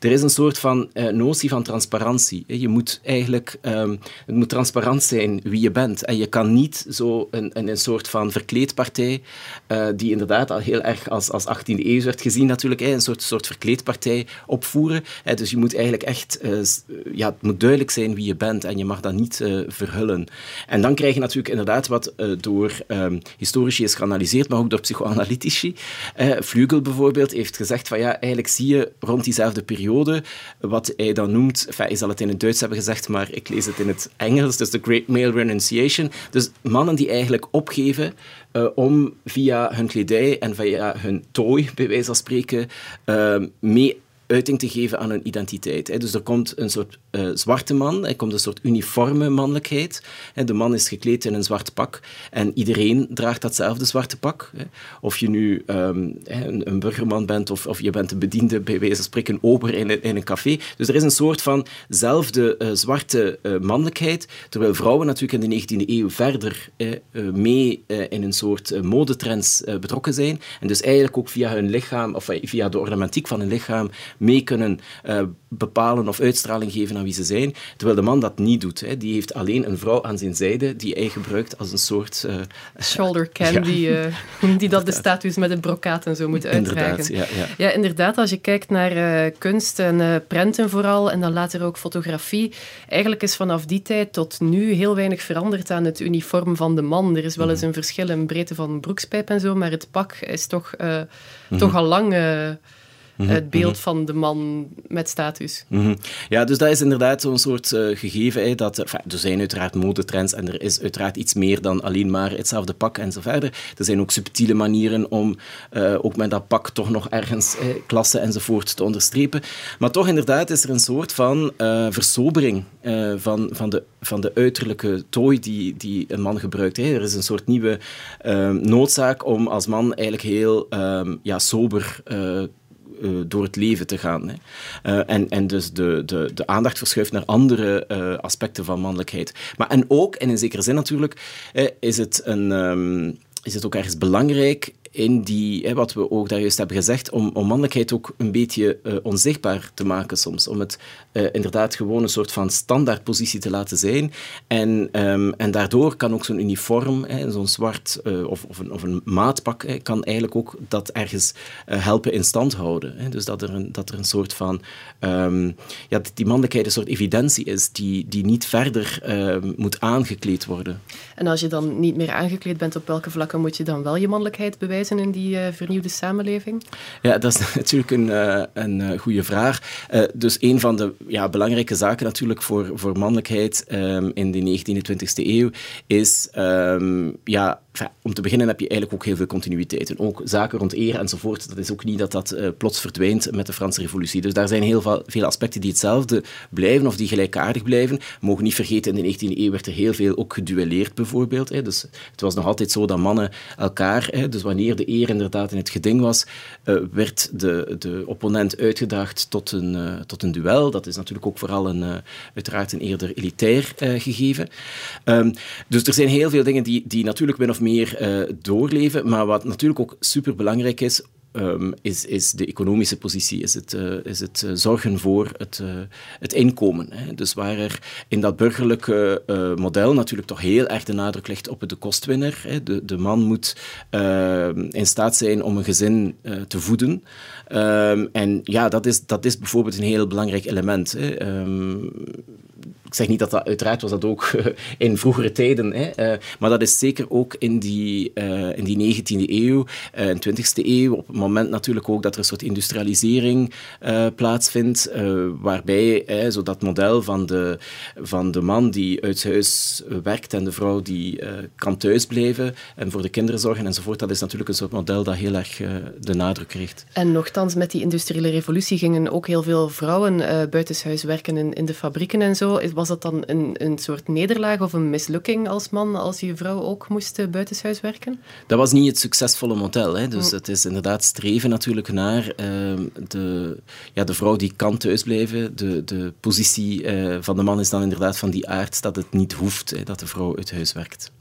Er is een soort van eh, notie van transparantie. Je moet eigenlijk, um, het moet transparant zijn wie je bent. En je kan niet zo een, een, een soort van verkleedpartij, uh, die inderdaad al heel erg als, als 18e eeuw werd gezien natuurlijk, een soort, soort verkleedpartij opvoeren. Dus je moet eigenlijk echt, uh, ja, het moet duidelijk zijn wie je bent en je mag dat niet verhullen. En dan krijg je natuurlijk inderdaad wat door um, historici is geanalyseerd, maar ook door psychoanalytici, Uh, Flügel bijvoorbeeld heeft gezegd van ja, eigenlijk zie je rond diezelfde periode wat hij dan noemt, enfin, hij zal het in het Duits hebben gezegd, maar ik lees het in het Engels, dus de Great Male Renunciation. Dus mannen die eigenlijk opgeven uh, om via hun kledij en via hun tooi, bij wijze van spreken, uh, mee uiting te geven aan hun identiteit. Dus er komt een soort uh, zwarte man, er komt een soort uniforme mannelijkheid. De man is gekleed in een zwart pak en iedereen draagt datzelfde zwarte pak. Of je nu um, een, burgerman bent of, of je bent een bediende, bij wijze van spreken, ober in een, in een café. Dus er is een soort vanzelfde uh, zwarte uh, mannelijkheid, terwijl vrouwen natuurlijk in de 19e eeuw verder mee in een soort modetrends betrokken zijn. En dus eigenlijk ook via hun lichaam, of via de ornamentiek van hun lichaam, mee kunnen uh, bepalen of uitstraling geven aan wie ze zijn. Terwijl de man dat niet doet. Hè. Die heeft alleen een vrouw aan zijn zijde die hij gebruikt als een soort... Uh, *laughs* Shoulder candy, ja. uh, die dat de status met een brokaat en zo moet uitdragen. Inderdaad, ja, ja. ja, inderdaad. Als je kijkt naar kunst en prenten vooral, en dan later ook fotografie, eigenlijk is vanaf die tijd tot nu heel weinig veranderd aan het uniform van de man. Er is wel eens mhm. een verschil in breedte van broekspijp en zo, maar het pak is toch, mm toch al lang Mhm, het beeld mhm. van de man met status. Mhm. Ja, dus dat is inderdaad zo'n soort uh, gegeven. Hè, dat, er zijn uiteraard modetrends en er is uiteraard iets meer dan alleen maar hetzelfde pak en zo verder. Er zijn ook subtiele manieren om uh, ook met dat pak toch nog ergens eh, klasse enzovoort te onderstrepen. Maar toch inderdaad is er een soort van uh, versobering van, van, de, van de uiterlijke tooi die, die een man gebruikt. Hè. Er is een soort nieuwe noodzaak om als man eigenlijk heel ja, sober uh, door het leven te gaan. Hè. Uh, en, en dus de, de, de aandacht verschuift naar andere uh, aspecten van mannelijkheid. Maar en ook, en in zekere zin natuurlijk, is, het een, um, is het ook ergens belangrijk in die, hè, wat we ook daar juist hebben gezegd, om, om mannelijkheid ook een beetje uh, onzichtbaar te maken soms. Om het uh, inderdaad gewoon een soort van standaardpositie te laten zijn. En, um, en daardoor kan ook zo'n uniform, zo'n zwart uh, of, of, een, of een maatpak, kan eigenlijk ook dat ergens helpen in stand houden. Hè. Dus dat er een, dat er een soort van, um, ja, die mannelijkheid een soort evidentie is die, die niet verder ehm, moet aangekleed worden. En als je dan niet meer aangekleed bent, op welke vlakken moet je dan wel je mannelijkheid bewijzen? In die uh, vernieuwde samenleving? Ja, dat is *laughs* natuurlijk een, uh, een uh, goede vraag. dus een van de ja, belangrijke zaken natuurlijk voor, voor mannelijkheid um, in de 19e, 20e eeuw is um, ja, om te beginnen heb je eigenlijk ook heel veel continuïteit. En ook zaken rond eer enzovoort, dat is ook niet dat dat plots verdwijnt met de Franse revolutie. Dus daar zijn heel veel aspecten die hetzelfde blijven of die gelijkaardig blijven. We mogen niet vergeten, in de 19e eeuw werd er heel veel ook geduelleerd bijvoorbeeld. Dus het was nog altijd zo dat mannen elkaar, dus wanneer de eer inderdaad in het geding was, uh, werd de, de opponent uitgedaagd tot een, uh, tot een duel. Dat is natuurlijk ook vooral een, uiteraard een eerder elitair gegeven. Um, dus er zijn heel veel dingen die, die natuurlijk min of meer doorleven. Maar wat natuurlijk ook superbelangrijk is, um, is, is de economische positie, is het, uh, is het uh, zorgen voor het, uh, het inkomen. Hè. Dus waar er in dat burgerlijke model natuurlijk toch heel erg de nadruk ligt op de kostwinner. Hè. De, de man moet ehm, in staat zijn om een gezin te voeden. Um, en ja, dat is, dat is bijvoorbeeld een heel belangrijk element. Hè ik zeg niet dat dat, uiteraard was dat ook *laughs* in vroegere tijden, hè, uh, maar dat is zeker ook in die, uh, in die 19e eeuw en 20e eeuw, op het moment natuurlijk ook dat er een soort industrialisering plaatsvindt, waarbij zo dat model van de, van de man die uit huis werkt en de vrouw die kan thuisblijven en voor de kinderen zorgen enzovoort, dat is natuurlijk een soort model dat heel erg de nadruk krijgt. En nogthans, met die industriële revolutie gingen ook heel veel vrouwen buitenshuis werken in, in de fabrieken en zo dat dan een, een soort nederlaag of een mislukking als man, als je vrouw ook moest uh, buitenshuis werken? Dat was niet het succesvolle model. Hè. Dus mm. het is inderdaad streven natuurlijk naar uh, de, ja, de vrouw die kan thuisblijven. De, de positie uh, van de man is dan inderdaad van die aard dat het niet hoeft hè, dat de vrouw uit huis werkt.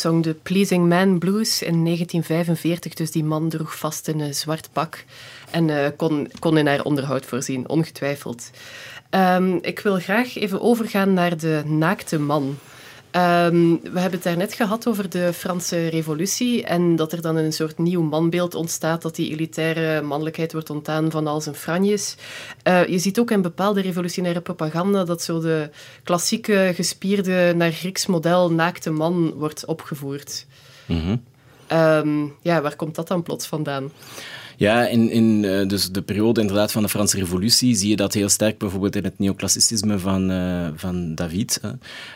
Zong de Pleasing Man Blues in 1945, dus die man droeg vast een zwart pak en eh, kon, kon in haar onderhoud voorzien, ongetwijfeld. Ehm, ik wil graag even overgaan naar de naakte man. Ehm, we hebben het daarnet gehad over de Franse revolutie en dat er dan een soort nieuw manbeeld ontstaat, dat die elitaire mannelijkheid wordt ontdaan van al zijn franjes. Eh, je ziet ook in bepaalde revolutionaire propaganda dat zo de klassieke gespierde naar Grieks model naakte man wordt opgevoerd. Ehm, ja, waar komt dat dan plots vandaan? Ja, in, in eh, dus de periode inderdaad van de Franse Revolutie zie je dat heel sterk bijvoorbeeld in het neoclassicisme van, eh, van David.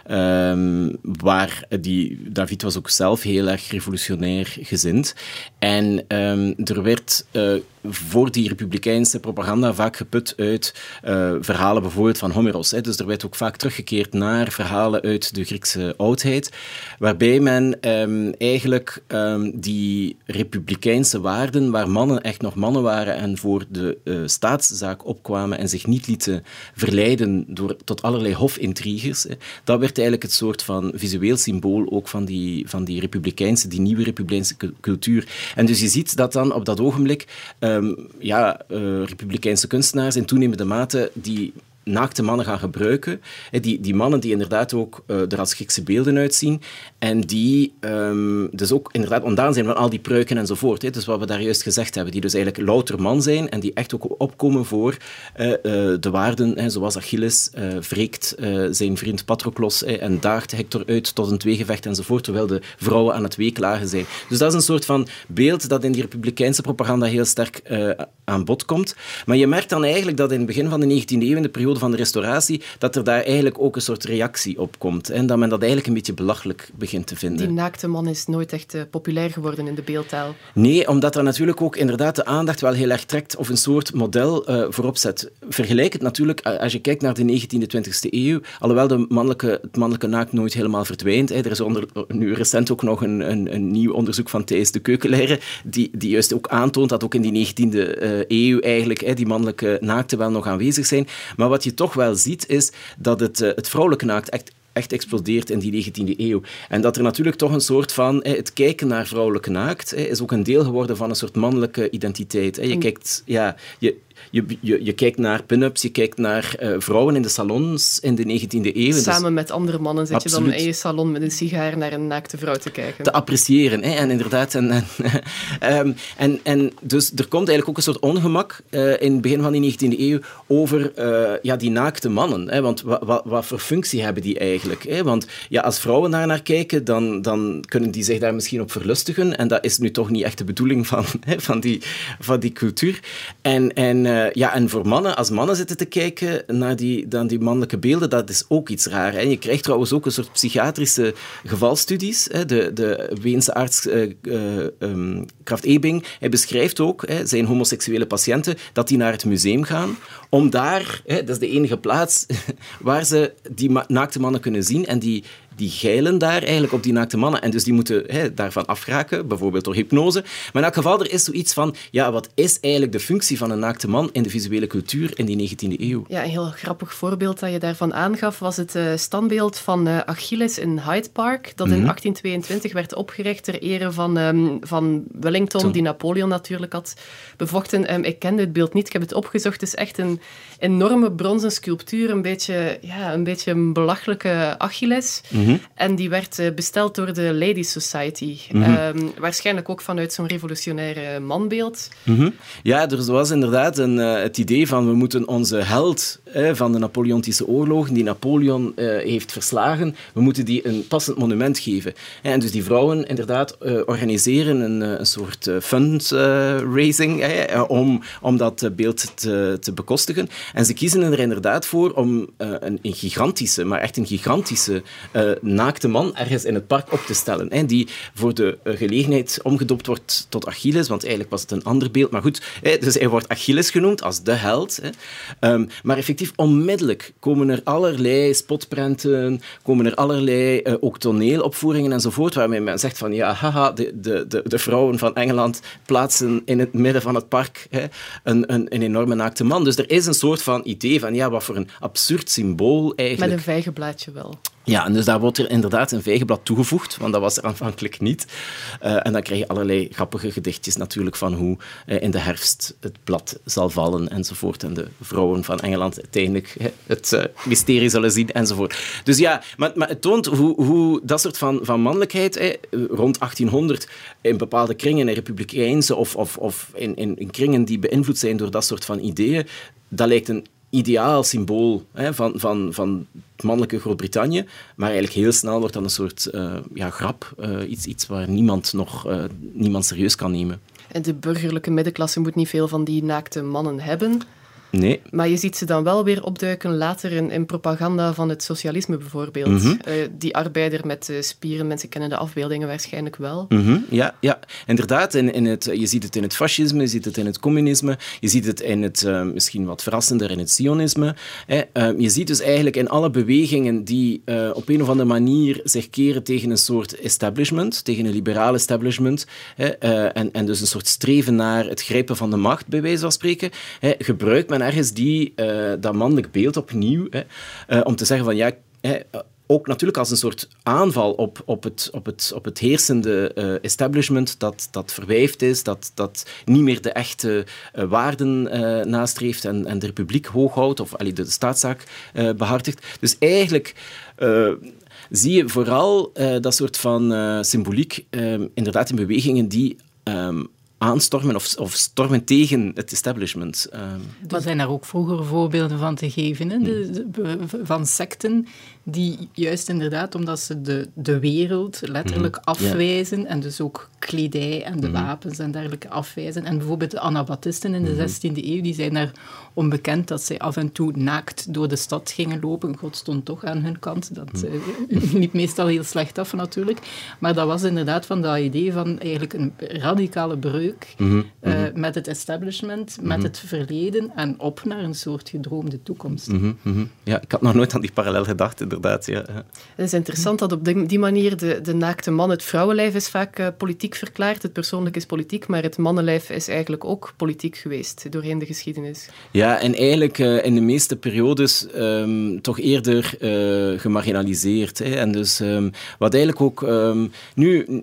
Ehm, waar die, David was ook zelf heel erg revolutionair gezind. En ehm, er werd eh, voor die republikeinse propaganda vaak geput uit eh, verhalen bijvoorbeeld van Homeros. Hè. Dus er werd ook vaak teruggekeerd naar verhalen uit de Griekse oudheid, waarbij men ehm, eigenlijk ehm, die republikeinse waarden, waar mannen echt nog mannen waren en voor de eh, staatszaak opkwamen en zich niet lieten verleiden door, tot allerlei hofintriges, hè, dat werd eigenlijk het soort van visueel symbool ook van die, van die republikeinse, die nieuwe republikeinse cu- cultuur. En dus je ziet dat dan op dat ogenblik ehm, ja, eh, republikeinse kunstenaars in toenemende mate die naakte mannen gaan gebruiken. Hè, Die, die mannen die inderdaad ook eh, er als Griekse beelden uitzien. En die ehm, dus ook inderdaad ontdaan zijn van al die pruiken enzovoort. Dus wat we daar juist gezegd hebben. Die dus eigenlijk louter man zijn en die echt ook opkomen voor eh, eh, de waarden. Zoals Achilles eh wreekt eh, zijn vriend Patroklos en daagt Hector uit tot een tweegevecht enzovoort. Terwijl de vrouwen aan het weeklagen zijn. Dus dat is een soort van beeld dat in die republikeinse propaganda heel sterk eh, aan bod komt. Maar je merkt dan eigenlijk dat in het begin van de 19e eeuw, in de periode van de restauratie, dat er daar eigenlijk ook een soort reactie op komt. En dat men dat eigenlijk een beetje belachelijk begint te vinden. Die naakte man is nooit echt eh, populair geworden in de beeldtaal. Nee, omdat er natuurlijk ook inderdaad de aandacht wel heel erg trekt of een soort model eh, voorop zet. Vergelijk het natuurlijk, eh, als je kijkt naar de 19e, 20e eeuw, alhoewel de mannelijke, het mannelijke naakt nooit helemaal verdwijnt. Hè, er is onder, nu recent ook nog een, een, een nieuw onderzoek van Thijs de Keukenleider, die, die juist ook aantoont dat ook in die 19e eh, eeuw eigenlijk hè, die mannelijke naakten wel nog aanwezig zijn. Maar wat je toch wel ziet, is dat het, eh, het vrouwelijke naakt echt echt explodeert in die 19e eeuw. En dat er natuurlijk toch een soort van... eh, Het kijken naar vrouwelijke naakt is ook een deel geworden van een soort mannelijke identiteit. Je kijkt... Ja, je, je, je, je kijkt naar pin-ups, je kijkt naar eh, vrouwen in de salons in de 19e eeuw. Dus Samen met andere mannen zit je dan in je salon met een sigaar naar een naakte vrouw te kijken. te appreciëren. Hè? En inderdaad, en, en, *laughs* ehm, en, en dus er komt eigenlijk ook een soort ongemak eh, in het begin van die 19e eeuw over eh, ja, die naakte mannen. Hè? Want wa, wa- wat voor functie hebben die eigenlijk? Hè? Want ja, als vrouwen daar naar kijken, dan, dan kunnen die zich daar misschien op verlustigen. En dat is nu toch niet echt de bedoeling van, *laughs* hè, van, die, van die cultuur. En, en, uh, ja, en voor mannen, als mannen zitten te kijken naar die, dan die mannelijke beelden, dat is ook iets raar. Hè? Je krijgt trouwens ook een soort psychiatrische gevalstudies. Hè? De, de Weense arts uh, uh, um, Kraft Ebing, hij beschrijft ook hè, zijn homoseksuele patiënten dat die naar het museum gaan om daar, hè, dat is de enige plaats *laughs* waar ze die naakte mannen kunnen zien en die die geilen daar eigenlijk op die naakte mannen. En dus die moeten hè, daarvan afraken, bijvoorbeeld door hypnose. Maar in elk geval, er is zoiets van, ja, wat is eigenlijk de functie van een naakte man in de visuele cultuur in die 19e eeuw? Ja, een heel grappig voorbeeld dat je daarvan aangaf was het uh, standbeeld van uh, Achilles in Hyde Park, dat in 1822 mhm. werd opgericht ter ere van, um, van Wellington, die Napoleon natuurlijk had bevochten. Um, ik kende het beeld niet, ik heb het opgezocht. Het is echt een enorme bronzen sculptuur, een beetje, ja, een, beetje een belachelijke Achilles. Mhm. Mhm. En die werd eh, besteld door de Ladies Society. Mhm. Ehm, waarschijnlijk ook vanuit zo'n revolutionaire manbeeld. Mhm. Ja, er was inderdaad een, uh, het idee van we moeten onze held van de Napoleontische oorlogen, die Napoleon uh, heeft verslagen, we moeten die een passend monument geven. En dus die vrouwen inderdaad organiseren een, een soort fundraising om, om dat beeld te, bekostigen. En ze kiezen er inderdaad voor om een, een gigantische, maar echt een gigantische naakte man ergens in het park op te stellen. Die voor de eh, gelegenheid omgedoopt wordt tot Achilles, want eigenlijk was het een ander beeld. Maar goed, dus hij wordt Achilles genoemd als de held. Um, maar effectief, onmiddellijk komen er allerlei spotprenten, komen er allerlei uh, ook toneelopvoeringen enzovoort, waarmee men zegt van ja, haha, de, de, de, de vrouwen van Engeland plaatsen in het midden van het park hè, een, een, een enorme naakte man. Dus er is een soort van idee van ja, wat voor een absurd symbool eigenlijk. Met een vijgenblaadje wel. Ja, en dus daar wordt er inderdaad een vijgenblad toegevoegd, want dat was er aanvankelijk niet. Uh, en dan krijg je allerlei grappige gedichtjes natuurlijk van hoe uh, in de herfst het blad zal vallen enzovoort. En de vrouwen van Engeland uiteindelijk het uh, mysterie zullen zien enzovoort. Dus ja, maar, maar het toont hoe, hoe dat soort van, van mannelijkheid rond 1800 in bepaalde kringen, in republikeinse of, of, of in, in, in kringen die beïnvloed zijn door dat soort van ideeën, dat lijkt een ideaal symbool hè, van, van, van het mannelijke Groot-Brittannië. Maar eigenlijk heel snel wordt dat een soort uh, ja, grap. Uh, iets, iets waar niemand nog uh, niemand serieus kan nemen. En de burgerlijke middenklasse moet niet veel van die naakte mannen hebben. Nee. Maar je ziet ze dan wel weer opduiken later in, in propaganda van het socialisme bijvoorbeeld. Mm -hmm. uh, die arbeider met uh, spieren, mensen kennen de afbeeldingen waarschijnlijk wel. Mm -hmm. Ja, ja, inderdaad. In, in het, je ziet het in het fascisme, je ziet het in het communisme, je ziet het in het, uh, misschien wat verrassender, in het sionisme. je ziet dus eigenlijk in alle bewegingen die op een of andere manier zich keren tegen een soort establishment, tegen een liberaal establishment, en, en dus een soort streven naar het grijpen van de macht, bij wijze van spreken, gebruikt men ergens die, uh, dat mannelijk beeld opnieuw, hè, uh, om te zeggen van ja, ook natuurlijk als een soort aanval op, op, het, op, het, op het heersende uh, establishment dat, dat verwijfd is, dat, dat niet meer de echte waarden nastreeft en, en de republiek hoog houdt, of allee, de, de staatszaak behartigt. Dus eigenlijk zie je vooral dat soort van symboliek inderdaad in bewegingen die um, aanstormen of, of stormen tegen het establishment. Uh, maar zijn daar ook vroeger voorbeelden van te geven? Hè? De, de, van secten die juist inderdaad, omdat ze de, de wereld letterlijk mm afwijzen en dus ook kledij en de mm wapens en dergelijke afwijzen. En bijvoorbeeld de Anabaptisten in de 16e mhm. eeuw, die zijn daar onbekend dat zij af en toe naakt door de stad gingen lopen. God stond toch aan hun kant. Dat uh, *laughs* liep meestal heel slecht af natuurlijk. Maar dat was inderdaad van dat idee van eigenlijk een radicale breuk uh, met het establishment, met het verleden en op naar een soort gedroomde toekomst. Ja, ik had nog nooit aan die parallel gedacht, inderdaad. Ja. Het is interessant dat op die manier de, de naakte man, het vrouwenlijf is vaak uh, politiek verklaard, het persoonlijk is politiek, maar het mannenlijf is eigenlijk ook politiek geweest doorheen de geschiedenis. Ja, en eigenlijk uh, in de meeste periodes um, toch eerder uh, gemarginaliseerd. Hè. En dus um, wat eigenlijk ook um, nu... *laughs*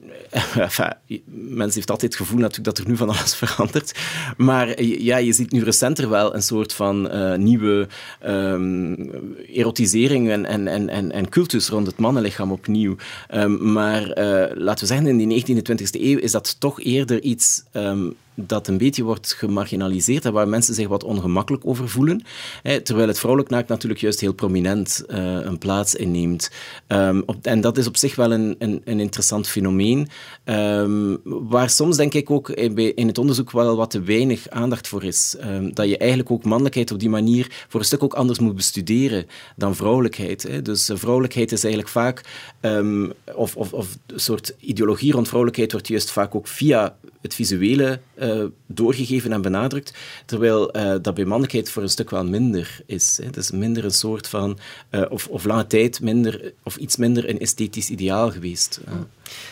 enfin, mensen heeft altijd het gevoel natuurlijk dat er nu van alles *laughs* verandert. Maar ja, je ziet nu recenter wel een soort van nieuwe erotisering en, en, en, en, en cultus rond het mannenlichaam opnieuw. Um, maar uh, laten we zeggen, in die 19e, 20e eeuw is dat toch eerder iets um, dat een beetje wordt gemarginaliseerd en waar mensen zich wat ongemakkelijk over voelen. Hè, terwijl het vrouwelijk naakt natuurlijk juist heel prominent uh, een plaats inneemt. Op, en dat is op zich wel een, een, een interessant fenomeen, um, waar soms denk ik ook in, in, het onderzoek wel wat te weinig aandacht voor is. Um, dat je eigenlijk ook mannelijkheid op die manier voor een stuk ook anders moet bestuderen dan vrouwelijkheid. Hè. Dus uh, vrouwelijkheid is eigenlijk vaak, of, of, of een soort ideologie rond vrouwelijkheid wordt juist vaak ook via het visuele uh, doorgegeven en benadrukt, terwijl uh, dat bij mannelijkheid voor een stuk wel minder is. Hè. Is minder een soort van, uh, of, of lange tijd minder, of iets minder een esthetisch ideaal geweest.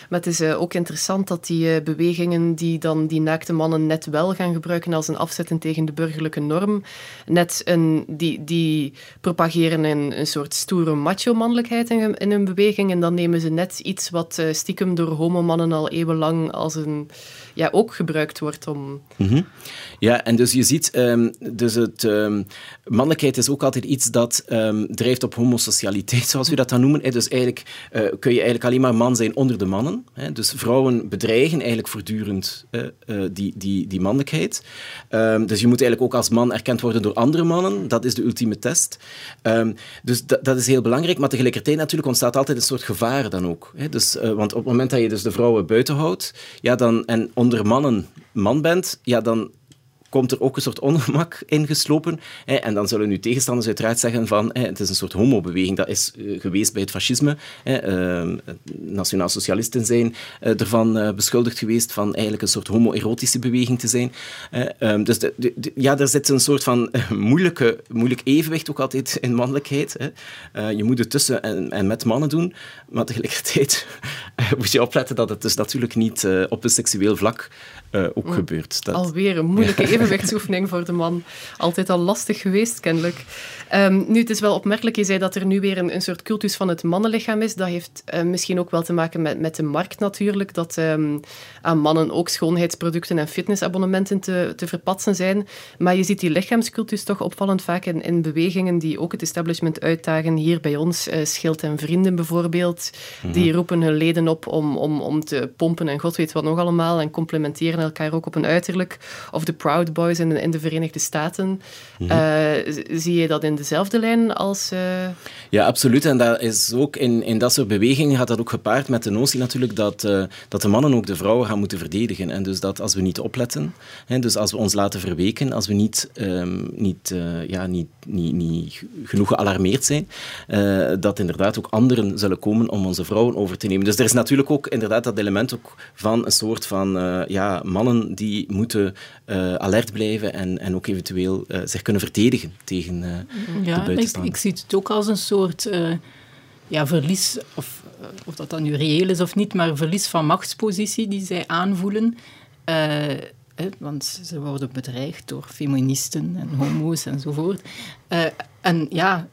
Maar het is ook interessant dat die bewegingen die dan die naakte mannen net wel gaan gebruiken als een afzetting tegen de burgerlijke norm, net een, die, die propageren een, een soort stoere macho-mannelijkheid in, in hun beweging en dan nemen ze net iets wat stiekem door homomannen al eeuwenlang als een ja, ook gebruikt wordt om... -hmm. Ja, en dus je ziet, um, dus het, um, mannelijkheid is ook altijd iets dat um, drijft op homosocialiteit, zoals we dat dan noemen. Dus eigenlijk uh, kun je eigenlijk alleen maar man zijn onder de mannen. Dus vrouwen bedreigen eigenlijk voortdurend uh, uh, die, die, die mannelijkheid. dus je moet eigenlijk ook als man erkend worden door andere mannen. Dat is de ultieme test. dus dat is heel belangrijk, maar tegelijkertijd natuurlijk ontstaat altijd een soort gevaar dan ook. Dus, want op het moment dat je dus de vrouwen buiten houdt, ja, dan, en onder mannen man bent, ja, dan komt er ook een soort ongemak ingeslopen. En dan zullen nu tegenstanders uiteraard zeggen van het is een soort homobeweging. Dat is uh, geweest bij het fascisme. Uh, Nationaal-socialisten zijn uh, ervan beschuldigd geweest van eigenlijk een soort homoerotische beweging te zijn. Um, dus ja, er zit een soort van moeilijke, moeilijk evenwicht ook altijd in mannelijkheid. Je moet het tussen en, en, met mannen doen, maar tegelijkertijd *laughs* moet je opletten dat het dus natuurlijk niet op een seksueel vlak ook mm. gebeurt. Dat... Alweer een moeilijke *laughs* evenwicht evenwichtsoefening voor de man. Altijd al lastig geweest, kennelijk. Um, nu, het is wel opmerkelijk, je zei dat er nu weer een, een soort cultus van het mannenlichaam is. Dat heeft uh, misschien ook wel te maken met, met de markt natuurlijk, dat um, aan mannen ook schoonheidsproducten en fitnessabonnementen te, te verpatsen zijn. Maar je ziet die lichaamscultus toch opvallend vaak in, in bewegingen die ook het establishment uitdagen. Hier bij ons, uh, Schild en Vrienden bijvoorbeeld, mm -hmm. die roepen hun leden op om, om, om te pompen en god weet wat nog allemaal en complementeren elkaar ook op een uiterlijk. Of de Proud Boys in de, in de Verenigde Staten. Mm -hmm. uh, zie je dat in dezelfde lijn als... Uh... Ja, absoluut. En dat is ook in, in dat soort bewegingen gaat dat ook gepaard met de notie natuurlijk dat, uh, dat de mannen ook de vrouwen gaan moeten verdedigen. En dus dat als we niet opletten, hè, dus als we ons laten verweken, als we niet, um, niet, uh, ja, niet, niet, niet genoeg gealarmeerd zijn, dat inderdaad ook anderen zullen komen om onze vrouwen over te nemen. Dus er is natuurlijk ook inderdaad dat element ook van een soort van ja, mannen die moeten alert blijven en, en ook eventueel zich kunnen verdedigen tegen ja, ik, ik, zie het ook als een soort uh, ja, verlies, of, uh, of dat dan nu reëel is of niet, maar verlies van machtspositie die zij aanvoelen. Uh, eh, want ze worden bedreigd door feministen en homo's enzovoort. en ja,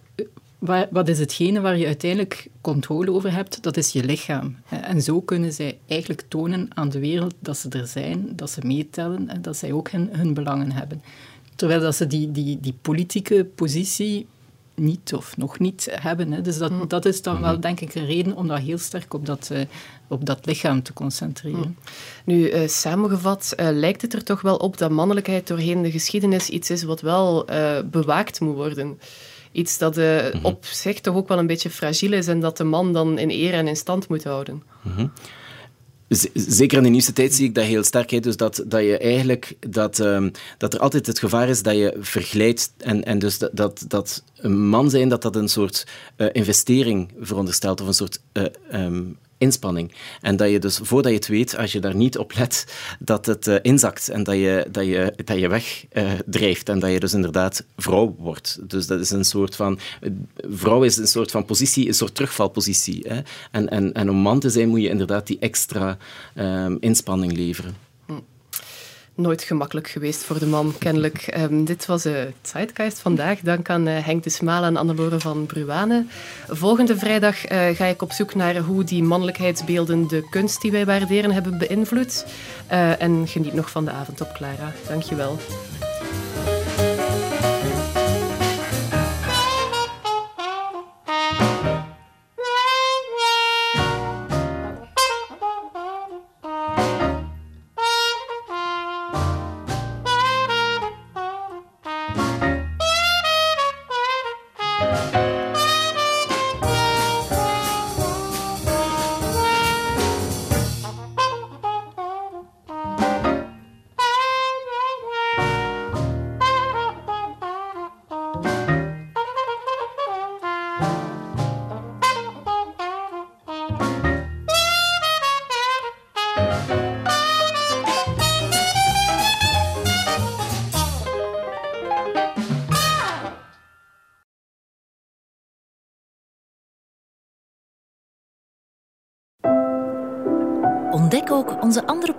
wat is hetgene waar je uiteindelijk controle over hebt? Dat is je lichaam. En zo kunnen zij eigenlijk tonen aan de wereld dat ze er zijn, dat ze meetellen en dat zij ook hun, hun belangen hebben. Terwijl dat ze die, die, die politieke positie niet of nog niet hebben. Hè. Dus dat, mm. dat is dan wel, mm-hmm. denk ik, een reden om dat heel sterk op dat, uh, op dat lichaam te concentreren. Mm. Nu, uh, samengevat, uh, lijkt het er toch wel op dat mannelijkheid doorheen de geschiedenis iets is wat wel bewaakt moet worden. Iets dat mm-hmm. op zich toch ook wel een beetje fragiel is en dat de man dan in eer en in stand moet houden. Mm-hmm zeker in de nieuwste tijd zie ik dat heel sterk. Dus dat, dat je eigenlijk dat, um, dat er altijd het gevaar is dat je vergelijkt en, en dus dat, dat, dat een man zijn dat dat een soort uh, investering veronderstelt of een soort uh, um, inspanning. En dat je dus, voordat je het weet, als je daar niet op let, dat het uh, inzakt en dat je, dat je, dat je wegdrijft uh, en dat je dus inderdaad vrouw wordt. Dus dat is een soort van... Vrouw is een soort van positie, een soort terugvalpositie. Hè? En, en, en om man te zijn moet je inderdaad die extra um, inspanning leveren nooit gemakkelijk geweest voor de man, kennelijk. Um, dit was de uh, Zeitgeist vandaag. Dank aan uh, Henk de Smaal en Annelore van Bruane. Volgende vrijdag uh, ga ik op zoek naar hoe die mannelijkheidsbeelden de kunst die wij waarderen hebben beïnvloed. Uh, en geniet nog van de avond op Clara. Dank